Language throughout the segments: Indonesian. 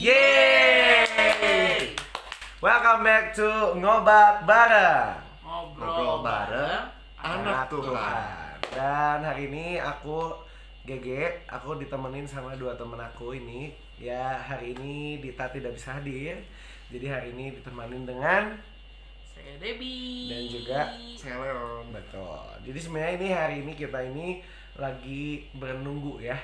Yeay! Welcome back to Ngobat Bareng Ngobrol, Ngobrol bareng. Anak Tuhan. Dan hari ini aku GG, aku ditemenin sama dua temen aku ini Ya hari ini Dita tidak bisa hadir Jadi hari ini ditemanin dengan Saya Debbie. Dan juga Saya Leon. Betul. Jadi sebenarnya ini hari ini kita ini lagi menunggu ya.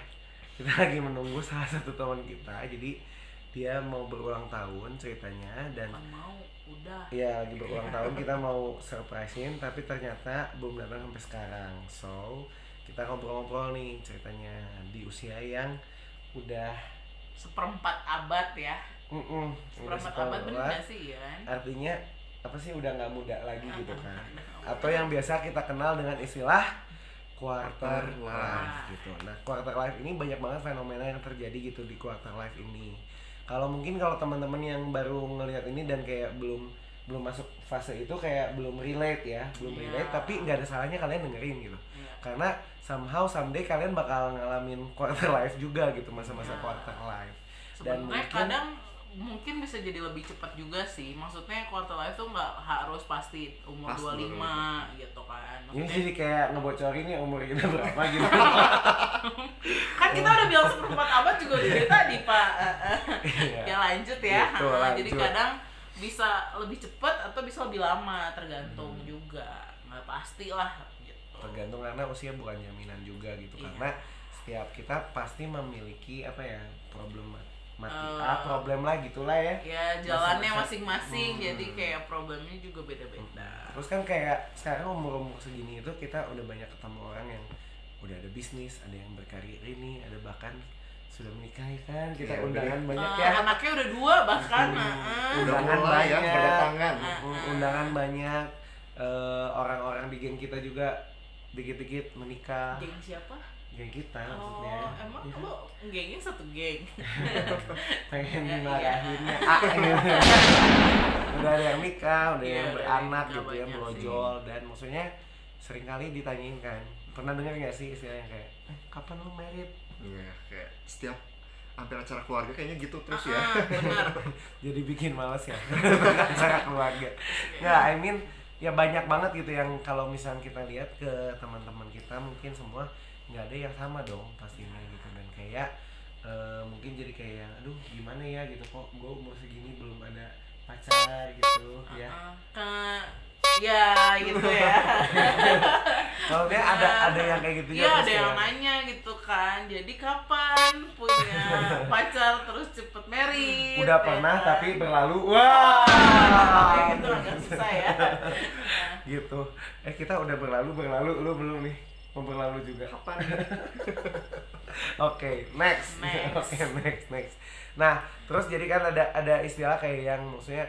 Kita lagi menunggu salah satu teman kita. Jadi dia mau berulang tahun ceritanya dan Bukan mau, udah. ya lagi berulang tahun kita mau surprisein tapi ternyata belum datang sampai sekarang. So kita ngobrol-ngobrol nih ceritanya di usia yang udah Seperempat abad ya. mm Seperempat abad bener gak sih ya? artinya apa sih udah nggak muda lagi gitu kan atau yang biasa kita kenal dengan istilah quarter life. gitu. Nah, quarter life ini banyak banget fenomena yang terjadi gitu di quarter life ini. Kalau mungkin kalau teman-teman yang baru ngelihat ini dan kayak belum belum masuk fase itu kayak belum relate ya, belum Iya. relate tapi nggak ada salahnya kalian dengerin gitu. Iya. Karena somehow someday kalian bakal ngalamin quarter life juga gitu masa-masa Iya. quarter life. Dan mungkin- kadang mungkin bisa jadi lebih cepat juga sih. Maksudnya quarter life tuh nggak harus pasti umur Pas 25 gitu kan. Ini Maksudnya jadi kayak ngebocorin ya umur kita berapa gitu. kan kita udah bilang seperempat abad juga udah dari tadi pak Iya. ya lanjut ya Gitu, Ha, jadi lanjut. kadang bisa lebih cepat atau bisa lebih lama tergantung juga nggak pasti lah gitu tergantung karena usia bukan jaminan juga gitu Iya. karena setiap kita pasti memiliki apa ya problem mati Eh, ah problem lah gitulah ya ya jalannya masing-masing Hmm. jadi kayak problemnya juga beda-beda terus kan kayak sekarang umur umur segini itu kita udah banyak ketemu orang yang udah ada bisnis ada yang berkarir ini ada bahkan sudah menikah ya kan kita Iya, undangan udah. banyak Eh, ya anaknya udah dua bahkan Hmm. Udah Undangan mulai ya banyak. berdatangan. Ah. Un- undangan banyak orang-orang di geng kita juga dikit-dikit menikah geng siapa geng kita oh maksudnya emang Iya. kan? lo gengnya satu geng? Pengen Iya, dimarahinnya. Ah, gitu. udah ada yang nikah udah Iya, yang beranak gitu ya brojol dan maksudnya sering kali ditanyain kan. Pernah dengar nggak sih istilahnya kayak eh, kapan lu merit Iya, kayak setiap hampir acara keluarga kayaknya gitu terus ya. Ah, benar. Jadi bikin males ya. Acara keluarga. Nggak I mean ya banyak banget gitu yang kalau misalnya kita lihat ke teman-teman kita mungkin semua nggak ada yang sama dong pastinya gitu. Dan kayak eh, mungkin jadi kayak aduh gimana ya gitu kok gue umur segini belum ada pacar gitu ya. Ah, ke ya gitu ya. Kalau dia ada ada yang kayak gitu Iya ada yang nanya gitu kan Jadi kapan punya pacar terus cepet married? Udah ya pernah kan? tapi berlalu. Wah. Kayak gitu agak susah ya. Nah, gitu. Eh kita udah berlalu berlalu lu belum nih mau berlalu juga Kapan? Oke, next. Next. Oke, next, next. Nah, terus jadi kan ada ada istilah kayak yang maksudnya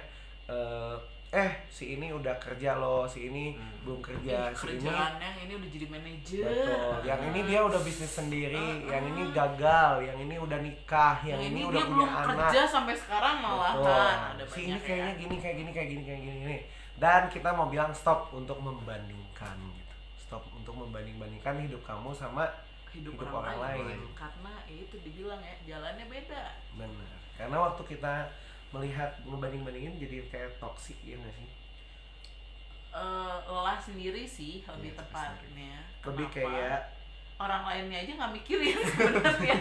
eh eh si ini udah kerja loh, si ini Hmm. belum kerja, ih, si ini Kerjaannya ini udah jadi manajer betul. Yang ini dia udah bisnis sendiri, Ah, yang ah. ini gagal, yang ini udah nikah, yang, Yang ini, ini udah dia punya belum anak. kerja sampai sekarang malahan Betul. Ada si ini kayaknya ya gini, kayak gini, kayak gini, kayak gini, gini. Dan kita mau bilang stop untuk membandingkan. Stop untuk membanding-bandingkan hidup kamu sama hidup, hidup orang, orang lain. lain. Karena ya itu dibilang ya jalannya beda Benar. Karena waktu kita melihat ngebanding-bandingin jadi kayak toksik ya nggak sih? Eh, lelah sendiri sih lebih Iya, tepatnya Lebih kayak orang lainnya aja nggak mikirin sebenarnya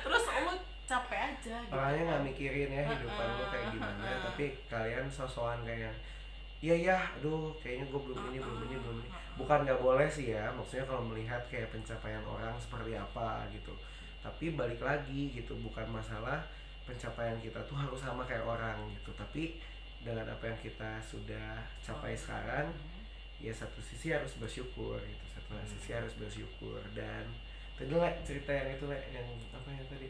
terus lu capek aja gitu orangnya nggak mikirin ya hidupan lo kayak gimana, Heeh. tapi kalian sosokan kayak Iya ya, aduh, kayaknya gue belum ini, belum ini, belum ini. Bukan nggak boleh sih ya, maksudnya kalau melihat kayak pencapaian orang seperti apa gitu. Tapi balik lagi gitu, bukan masalah pencapaian kita tuh harus sama kayak orang gitu. Tapi dengan apa yang kita sudah capai sekarang, ya satu sisi harus bersyukur gitu satu sisi harus bersyukur dan tadi le cerita yang itu le yang apa ya tadi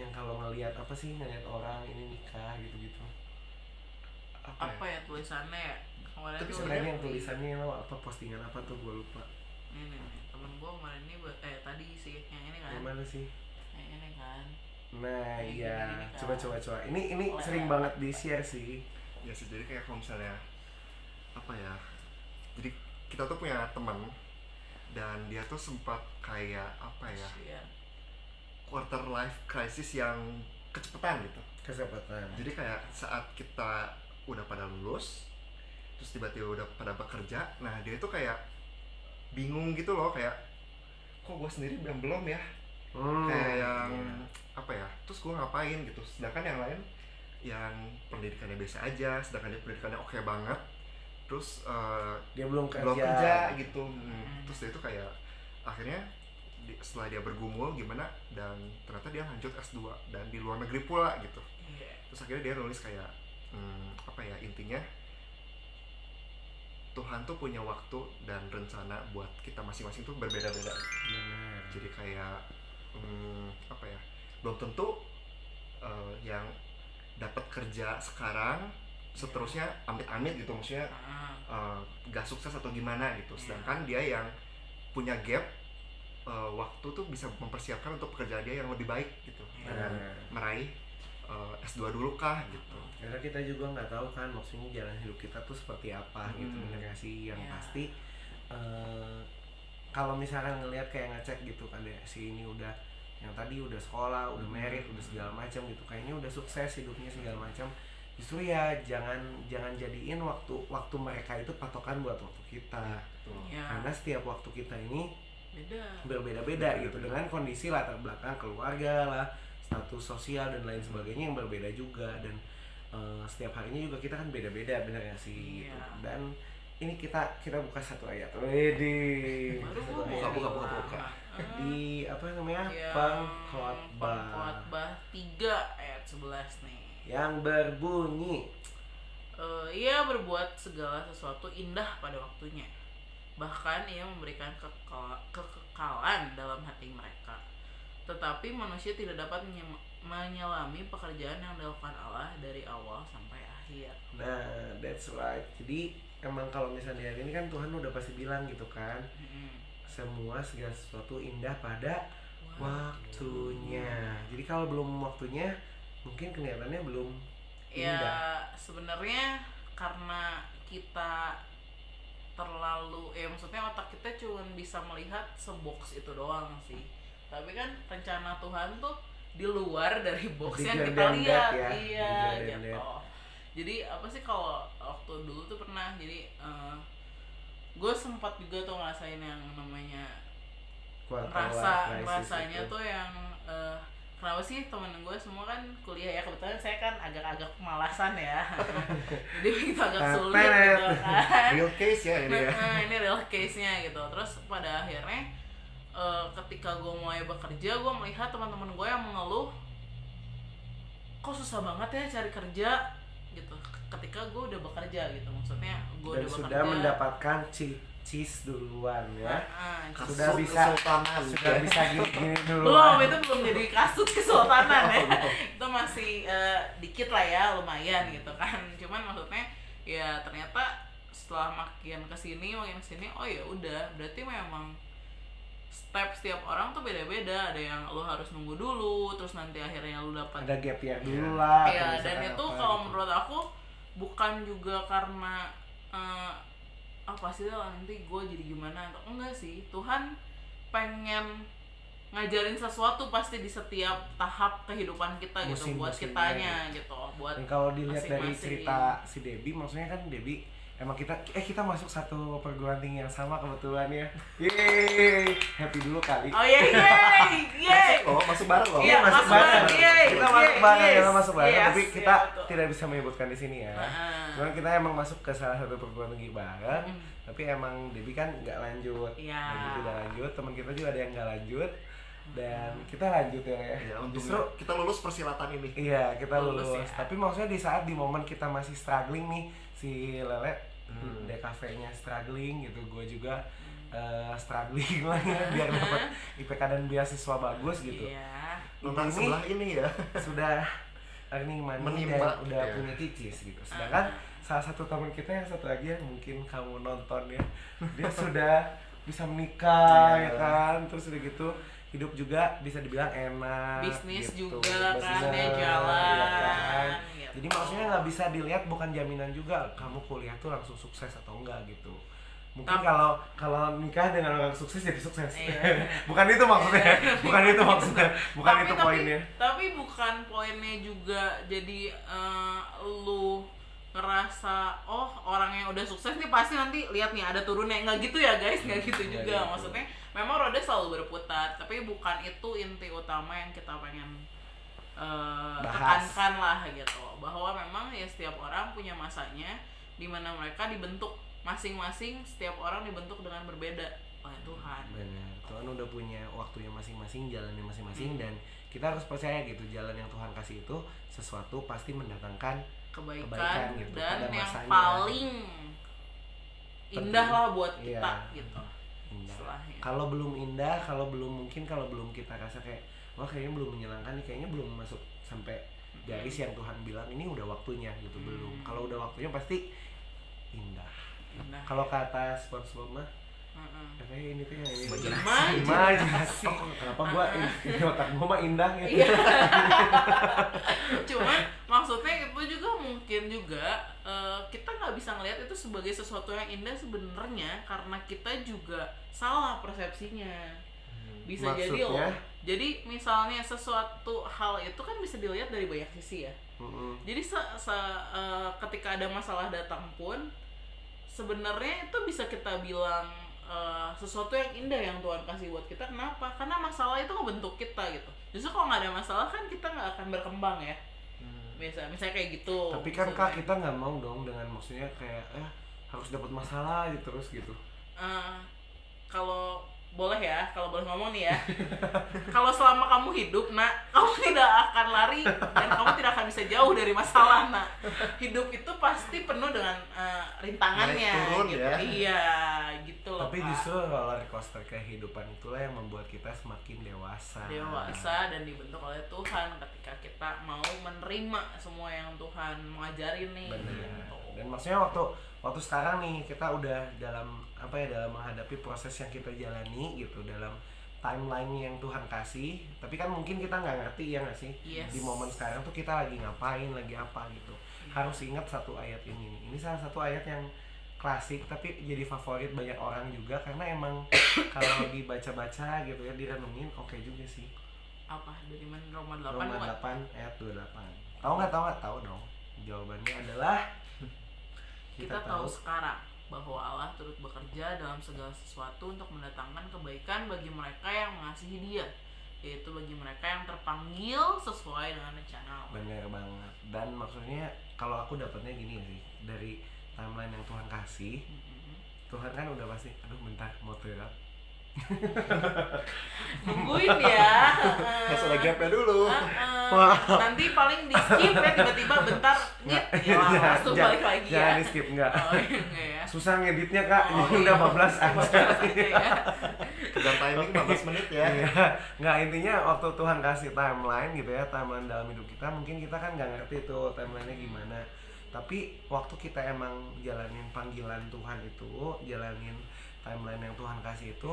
yang kalau ngelihat apa sih ngelihat orang ini nikah gitu gitu apa, apa ya? ya? tulisannya ya? Kemarin tapi tuh sebenarnya yang tulisannya lo apa postingan apa tuh gue lupa. Ini nih, temen gua kemarin ini buat- eh tadi sih yang ini kan? Yang mana sih? Yang ini kan? Nah iya. kan. coba coba coba. Ini ini Oleh- sering banget di share sih. Ya sih jadi kayak kalau misalnya apa ya jadi kita tuh punya teman dan dia tuh sempat kayak apa ya quarter life crisis yang kecepatan gitu. Kesempatan jadi kayak saat kita udah pada lulus terus tiba-tiba udah pada bekerja nah dia itu kayak bingung gitu loh kayak kok gue sendiri belum belum ya Hmm, kayak yang iya. apa ya terus gue ngapain gitu sedangkan yang lain yang pendidikannya biasa aja sedangkan dia pendidikannya oke banget terus eh, dia belum kerja, belum kerja gitu Hmm. terus dia itu kayak akhirnya di- setelah dia bergumul gimana dan ternyata dia lanjut S2 dan di luar negeri pula gitu Iya. terus akhirnya dia nulis kayak hmm, apa ya intinya? Tuhan tuh punya waktu dan rencana buat kita masing-masing tuh berbeda-beda. Benar. jadi kayak hmm, apa ya belum tentu eh, yang dapat kerja sekarang seterusnya amit-amit gitu maksudnya Ah, eh, gak sukses atau gimana gitu. Sedangkan dia yang punya gap eh, waktu tuh bisa mempersiapkan untuk pekerjaan dia yang lebih baik gitu. Iya. dengan meraih eh, S2 dulu kah gitu karena kita juga nggak tahu kan maksudnya jalan hidup kita tuh seperti apa gitu Hmm. bener nggak sih yang Iya. pasti eh, kalau misalkan ngelihat kayak ngecek gitu kan ya si ini udah yang tadi udah sekolah udah merit udah segala macam gitu kayaknya udah sukses hidupnya segala macam justru ya jangan jangan jadiin waktu waktu mereka itu patokan buat waktu kita Tuh. Iya. karena setiap waktu kita ini beda berbeda-beda gitu dengan kondisi latar belakang keluarga lah status sosial dan lain sebagainya yang berbeda juga dan eh, setiap harinya juga kita kan beda-beda benar nggak sih gitu. Iya. dan ini kita kita buka satu ayat gua ayat. buka, buka, buka, buka. di apa namanya Yang pengkhotbah Pengkhotbah 3 ayat 11 nih yang berbunyi Eh, ia berbuat segala sesuatu indah pada waktunya. Bahkan ia memberikan kekal- kekekalan dalam hati mereka. Tetapi manusia tidak dapat menyelami pekerjaan yang dilakukan Allah dari awal sampai akhir. nah that's right jadi emang kalau misalnya hari ini kan Tuhan udah pasti bilang gitu kan Mm-mm. semua segala sesuatu indah pada waktunya. Jadi kalau belum waktunya, mungkin kelihatannya belum Ya indah. sebenarnya karena kita terlalu ya maksudnya otak kita cuma bisa melihat sebox itu doang sih. Tapi kan rencana Tuhan tuh di luar dari box yang kita lihat. ya, Iya gitu. Jadi apa sih kalau waktu dulu tuh pernah jadi gue sempat juga tuh ngerasain yang namanya crisis rasanya itu. tuh yang eh, kenapa sih temen gue semua kan kuliah ya kebetulan saya kan agak-agak kemalasan ya jadi begitu agak sulit Tetet. gitu kan real case ya ini ya nah, ini real case nya gitu terus pada akhirnya eh, ketika gue mulai bekerja gue melihat teman-teman gue yang mengeluh kok susah banget ya cari kerja? Gitu. Ketika gue udah bekerja gitu maksudnya gue udah sudah bekerja. mendapatkan ci- cheese duluan ya. Ah, Kasut Sudah bisa- kesultanan Sudah ya. bisa gini-gini belum duluan. itu belum jadi kasut kesultanan ya. Itu masih eh, dikit lah ya lumayan gitu kan. Cuman maksudnya ya ternyata setelah makin ke sini makin ke sini oh ya udah berarti memang step setiap orang tuh beda-beda ada yang lu harus nunggu dulu terus nanti akhirnya lu dapat Ada gap year dulu lah. Iya, atau dan itu apa kalau gitu. menurut aku bukan juga karena eh apa sih lah nanti gue jadi gimana atau enggak sih Tuhan pengen ngajarin sesuatu pasti di setiap tahap kehidupan kita gitu buat kitanya gitu buat Dan kalau dilihat dari masing-masing. cerita si Debbie, maksudnya kan Debbie emang kita eh kita masuk satu perguruan tinggi yang sama kebetulan ya. Yeay, happy dulu kali. oh iya iya iya oh masuk bareng loh Iya, masuk masuk bareng. Yeay, Kita yeay, masuk bareng, yes, kita masuk bareng. yes, Tapi iya, kita betul. tidak bisa menyebutkan di sini ya. Heeh. Cuman kita emang masuk ke salah satu perguruan tinggi bareng. Mm. Tapi emang Debbie kan nggak lanjut. Iya. Debbie tidak lanjut. Teman kita juga ada yang nggak lanjut. Dan kita lanjut ya. ya. ya Justru kita lulus persilatan ini Iya kita Lulus lulus, ya. tapi maksudnya di saat di momen kita masih struggling nih si Lele Hmm. DKV-nya struggling gitu, gue juga eh, struggling lah ya biar dapat IPK dan beasiswa bagus gitu. iya tentang Ini sebelah ini ya sudah earning money Menimba, dan udah ya. punya ticis gitu. Sedangkan Ah. salah satu teman kita yang satu lagi yang mungkin kamu nonton ya, dia sudah bisa menikah Iya. ya kan, terus udah gitu hidup juga bisa dibilang enak bisnis gitu. juga kan dia Bener, jalan ya kan? Gitu. Jadi maksudnya nggak bisa dilihat bukan jaminan juga kamu kuliah tuh langsung sukses atau enggak gitu. mungkin kalau kalau nikah dengan orang sukses jadi sukses Iya. bukan itu maksudnya bukan itu maksudnya bukan tapi, itu poinnya Tapi bukan poinnya juga jadi eh, lu ngerasa oh orang yang udah sukses nih pasti nanti lihat nih ada turunnya nggak gitu ya guys nggak gitu Nggak juga gitu. maksudnya memang roda selalu berputar tapi bukan itu inti utama yang kita pengen eh, Bahas. tekankan lah gitu bahwa memang ya setiap orang punya masanya di mana mereka dibentuk masing-masing setiap orang dibentuk dengan berbeda oleh Tuhan benar Tuhan udah punya waktunya masing-masing jalannya Hmm. masing-masing dan kita harus percaya gitu jalan yang Tuhan kasih itu sesuatu pasti mendatangkan kebaikan, Kebaikan gitu, dan pada yang masanya. paling indah lah buat Iya. kita gitu indah setelahnya kalau belum indah kalau belum mungkin kalau belum kita rasa kayak wah kayaknya belum menyenangkan nih kayaknya belum masuk sampai garis yang Tuhan bilang ini udah waktunya gitu Hmm. belum kalau udah waktunya pasti indah indah kalau kata SpongeBob mah Heeh. katanya ini tuh yang ini Imajinasi. imajinasi kenapa gua ini, ini otak gua mah indah ya Iya. Cuman maksudnya itu juga mungkin juga eh, kita nggak bisa ngelihat itu sebagai sesuatu yang indah sebenarnya karena kita juga salah persepsinya. Bisa jadi Maksudnya? loh. Jadi misalnya sesuatu hal itu kan bisa dilihat dari banyak sisi ya. Mm-mm. Jadi se- se- eh, ketika ada masalah datang pun sebenarnya itu bisa kita bilang eh, sesuatu yang indah yang Tuhan kasih buat kita. Kenapa? Karena masalah itu ngebentuk kita gitu. Justru kalau nggak ada masalah kan kita nggak akan berkembang ya. Biasa, misalnya kayak gitu. tapi kan kak kita nggak mau dong dengan maksudnya kayak eh harus dapat masalah gitu terus gitu Eh, kalau boleh ya, kalau boleh ngomong nih ya. kalau selama kamu hidup, nak, kamu tidak akan lari dan kamu tidak akan bisa jauh dari masalah, nak. Hidup itu pasti penuh dengan eh, rintangannya, Naik turun gitu. ya. Iya, gitu loh. tapi Kak. justru roller coaster kehidupan itulah yang membuat kita semakin dewasa dewasa dan dibentuk oleh Tuhan ketika kita mau menerima semua yang Tuhan mengajarin nih. Benar. gitu. Dan maksudnya waktu waktu sekarang nih kita udah dalam apa ya dalam menghadapi proses yang kita jalani gitu dalam timeline yang Tuhan kasih. Tapi kan mungkin kita nggak ngerti ya nggak sih Yes. di momen sekarang tuh kita lagi ngapain, lagi apa gitu. Harus ingat satu ayat ini. Ini salah satu ayat yang klasik tapi jadi favorit banyak orang juga karena emang kalau dibaca-baca gitu ya direnungin oke juga sih. Apa dari mana Roma 8 Roma bukan? 8 ayat 28. Tahu nggak tahu nggak tahu dong. Jawabannya adalah Kita tahu sekarang bahwa Allah turut bekerja dalam segala sesuatu untuk mendatangkan kebaikan bagi mereka yang mengasihi Dia, yaitu bagi mereka yang terpanggil sesuai dengan rencana Allah. bener banget dan maksudnya kalau aku dapatnya gini sih dari timeline yang Tuhan kasih Mm-mm. Tuhan kan udah pasti aduh bentar mau terap Nungguin ya. Harus ada gapnya dulu. Heeh. Wah. Nanti paling di skip ya tiba-tiba bentar nyet ya langsung balik lagi ya. jangan di skip enggak Oh, enggak ya. susah ngeditnya kak Oh, ini iya. udah 14 aja 14 aja ya. Kejar timing 15 menit ya. Iya. nggak intinya waktu Tuhan kasih timeline gitu ya timeline dalam hidup kita mungkin kita kan nggak ngerti tuh timelinenya gimana tapi waktu kita emang jalanin panggilan Tuhan itu jalanin timeline yang Tuhan kasih itu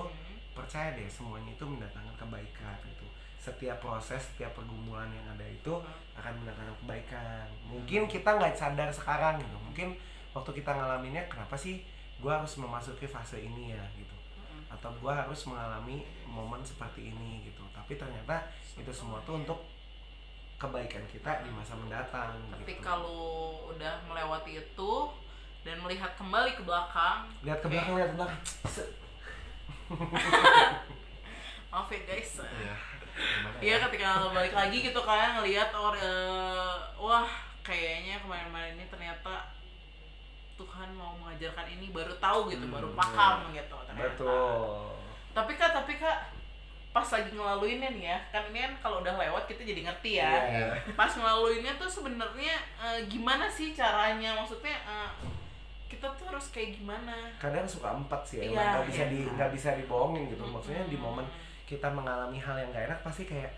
percaya deh semuanya itu mendatangkan kebaikan gitu. Setiap proses setiap pergumulan yang ada itu akan mendatangkan kebaikan. Mungkin kita nggak sadar sekarang gitu. Mungkin waktu kita ngalaminnya kenapa sih gua harus memasuki fase ini ya gitu. Atau gua harus mengalami momen seperti ini gitu. Tapi ternyata itu semua tuh untuk kebaikan kita di masa mendatang Ketika gitu. lu udah melewati itu dan melihat kembali ke belakang, lihat ke belakang lihat ke belakang maaf ya guys. Iya. Iya ya? ketika balik lagi gitu kan ngelihat oh eh, wah kayaknya kemarin-kemarin ini ternyata Tuhan mau mengajarkan ini baru tahu gitu Hmm, baru paham gitu ternyata. betul Tapi kak tapi kak pas lagi ngelaluinnya nih ya kan ini kan kalau udah lewat kita jadi ngerti ya. Iya. Pas ngelaluinnya tuh sebenarnya eh, gimana sih caranya maksudnya eh, kita tuh harus kayak gimana? kadang suka empat sih emang Iya, nggak bisa iya. di nggak bisa dibohongin gitu maksudnya di momen kita mengalami hal yang gak enak pasti kayak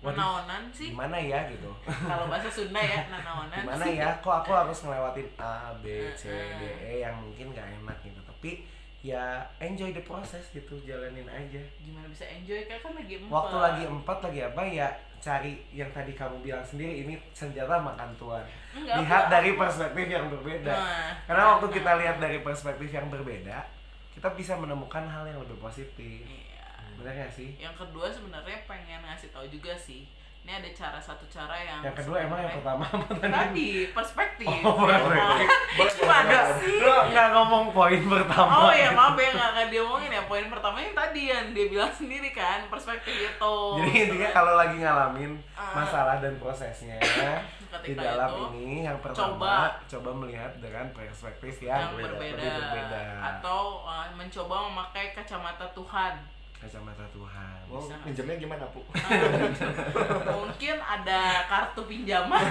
Nanaonan sih gimana ya gitu kalau bahasa Sunda ya nanaonan gimana sih. ya kok aku harus ngelewatin A B C. D E yang mungkin gak enak gitu tapi ya enjoy the process gitu jalanin aja. Gimana bisa enjoy? Kayak kan lagi empat. Waktu lagi empat lagi apa ya cari yang tadi kamu bilang sendiri ini senjata makan tuan Enggak, lihat aku- dari perspektif yang berbeda. Nah, karena waktu kita lihat dari perspektif yang berbeda kita bisa menemukan hal yang lebih positif. Iya. Benar gak sih? Yang kedua sebenarnya pengen ngasih tahu juga sih ini ada cara satu cara yang yang kedua emang yang pertama apa tadi? Tadi perspektif. Oh, perspektif. Boleh, boleh, sih. lo nggak ngomong poin pertama Oh ya maaf ya nggak nggak diomongin ya. Poin pertama yang tadi yang dia bilang sendiri kan perspektif itu. jadi intinya kalau lagi ngalamin Ah. masalah dan prosesnya di dalam itu, ini yang pertama coba- coba, melihat dengan perspektif yang, yang berbeda, berbeda. Atau uh, mencoba memakai kacamata Tuhan. Kacamata Tuhan Mau Bisa. pinjamnya gimana, Bu? Mungkin ada kartu pinjaman.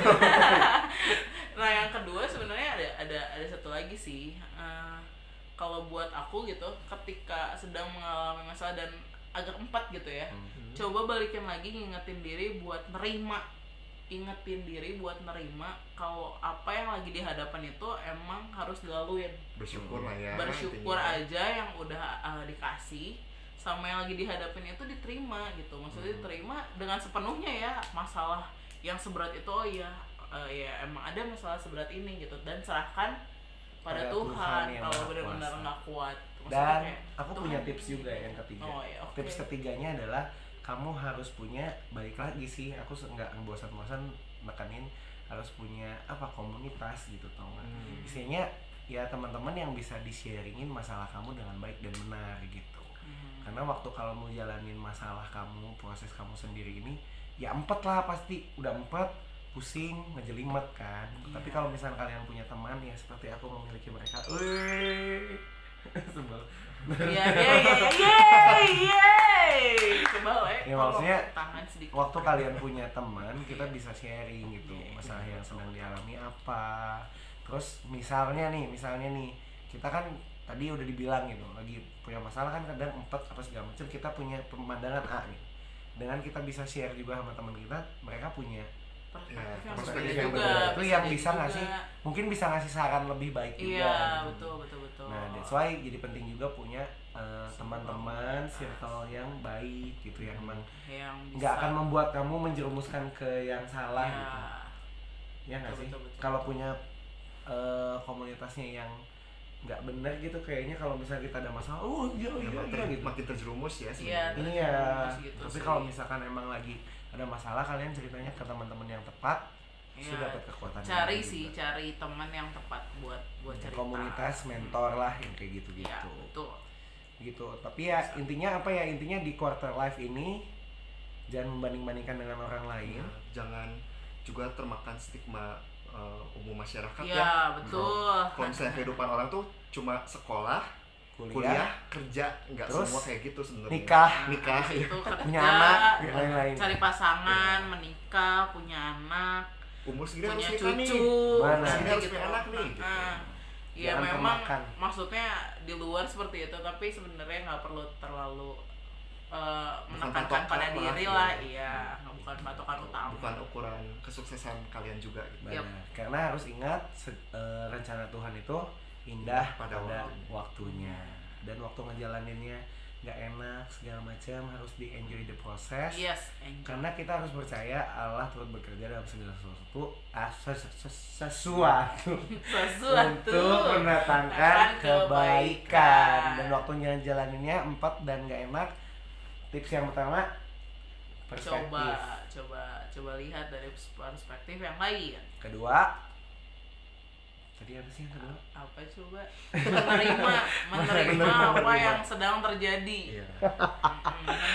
nah yang kedua sebenarnya ada ada ada satu lagi sih. Uh, kalau buat aku gitu, ketika sedang mengalami masalah dan agak empat gitu ya, Hmm. coba balikin lagi ngingetin diri buat nerima ingetin diri buat nerima kalau apa yang lagi di hadapan itu emang harus dilaluin Bersyukur lah ya. bersyukur aja yang udah uh, dikasih sama yang lagi dihadapin itu diterima gitu maksudnya Hmm. diterima dengan sepenuhnya ya masalah yang seberat itu oh iya uh, ya emang ada masalah seberat ini gitu dan serahkan pada Pada Tuhan, Tuhan kalau benar-benar nggak kuat Maksudnya dan kayak, aku Tuhan punya tips ini. juga yang ketiga oh ya oke tips ketiganya adalah kamu harus punya balik lagi sih aku nggak bosan-bosan nekanin harus punya apa komunitas gitu tau nggak Hmm. isinya ya teman-teman yang bisa di-sharingin masalah kamu dengan baik dan benar gitu. Karena waktu kalau mau jalanin masalah kamu proses kamu sendiri ini ya empat lah pasti udah empat pusing ngejelimet kan tapi Iya. kalau misalnya kalian punya teman ya seperti aku memiliki mereka Wih. sebel Iya, iya, iya, iya. Coba le, Ya, maksudnya waktu kalian punya teman kita bisa sharing gitu Iya. masalah yang sedang dialami apa terus misalnya nih misalnya nih kita kan tadi udah dibilang gitu lagi punya masalah kan kadang empat apa segala macam kita punya pemandangan A nih dengan kita bisa share juga sama teman kita mereka punya Perspektif Ya, yang perspektif berbeda yang juga, berbeda. itu yang bisa juga. ngasih mungkin bisa ngasih saran lebih baik juga Iya, gitu. betul, betul, betul. Nah, that's why jadi penting juga punya eh, teman-teman, circle yang baik gitu yang emang yang bisa nggak akan membuat kamu menjerumuskan ke yang salah ya, gitu. Ya nggak sih? Kalau punya eh, komunitasnya yang nggak bener gitu kayaknya kalau misalnya kita ada masalah, oh iya Ya, iya makin, iya gitu. makin terjerumus ya Iya, sebenarnya. Iya. terjerumus gitu Tapi kalau misalkan emang lagi ada masalah kalian ceritanya ke teman-teman yang tepat, Iya. sudah dapat kekuatan. cari sih, juga. cari teman yang tepat buat buat cerita. komunitas mentor lah yang kayak gitu-gitu. Iya, betul. gitu tapi ya intinya apa ya intinya di quarter life ini jangan membanding-bandingkan dengan orang lain Ya, jangan juga termakan stigma uh, umum masyarakat ya. Iya, betul. Kalau misalnya kehidupan orang tuh cuma sekolah, kuliah, kuliah, kerja, nggak semua kayak gitu sebenarnya. nikah Nikah, Nah, iya. itu kerja, punya anak ya, lain-lain cari pasangan, menikah, punya anak, Umur segini harus punya nikah nih. cucu, Mana? kayak Segini harus punya anak nih, gitu. Nah, ya Jangan memang termakan. maksudnya di luar seperti itu, tapi sebenarnya nggak perlu terlalu eh, Bukan menekankan pada diri iya. lah, iya, nggak bukan patokan utama. Bukan ukuran kesuksesan kalian juga gitu. Benar. Yap. karena harus ingat se- eh, rencana Tuhan itu indah Pada pada, waktunya. waktunya dan waktu ngejalaninnya nggak enak segala macam harus di enjoy the process Yes, enjoy. karena kita harus percaya Allah turut bekerja dalam segala sesuatu ah, ses- ses- sesuatu sesuatu untuk mendatangkan akan kebaikan dan waktunya jalaninnya empat dan gak enak tips yang pertama perspektif. Coba coba coba lihat dari perspektif yang lain. Kedua. Tadi apa sih yang kedua? Apa coba? Menerima menerima Menerima, apa menerima. yang sedang terjadi. Iya.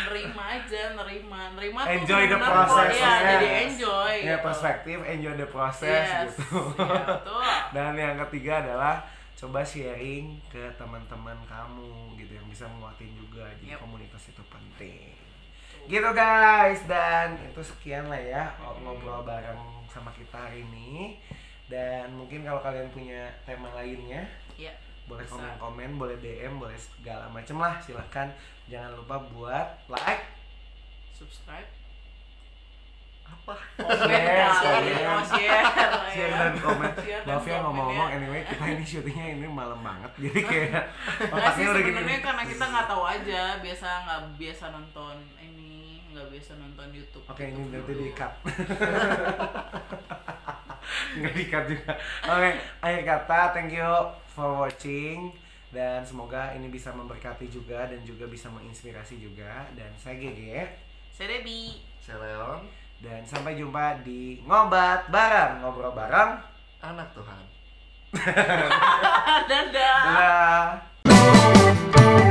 Menerima aja nerima nerima tuh Enjoy the bener-bener process, kok, ya yes. jadi enjoy ya gitu. perspektif enjoy the process yes gitu. ya, betul. Dan yang ketiga adalah coba sharing ke teman-teman kamu gitu yang bisa menguatin juga. Jadi Yep. komunitas itu penting gitu guys. Dan itu sekian lah ya ngobrol bareng sama kita hari ini. Dan mungkin kalau kalian punya tema lainnya ya boleh Bisa. komen-komen boleh DM boleh segala macem lah. Silahkan. Jangan lupa buat like. Subscribe. Apa? komen Share, kali share. share. Share dan komen. Maaf ya ngomong-ngomong. ya. anyway kita ini syutingnya ini malam banget. Jadi kayak Nggak sih gini sebenarnya karena kita nggak tahu aja. Biasa nggak biasa nonton ini nggak biasa nonton YouTube Oke ini YouTube nanti dulu. di cut Nggak di cut juga Oke akhir kata thank you for watching dan semoga ini bisa memberkati juga dan juga bisa menginspirasi juga dan saya Gege Saya Debbie. Saya Leon, dan sampai jumpa di ngobat bareng ngobrol bareng anak Tuhan. Dadah. Dadah.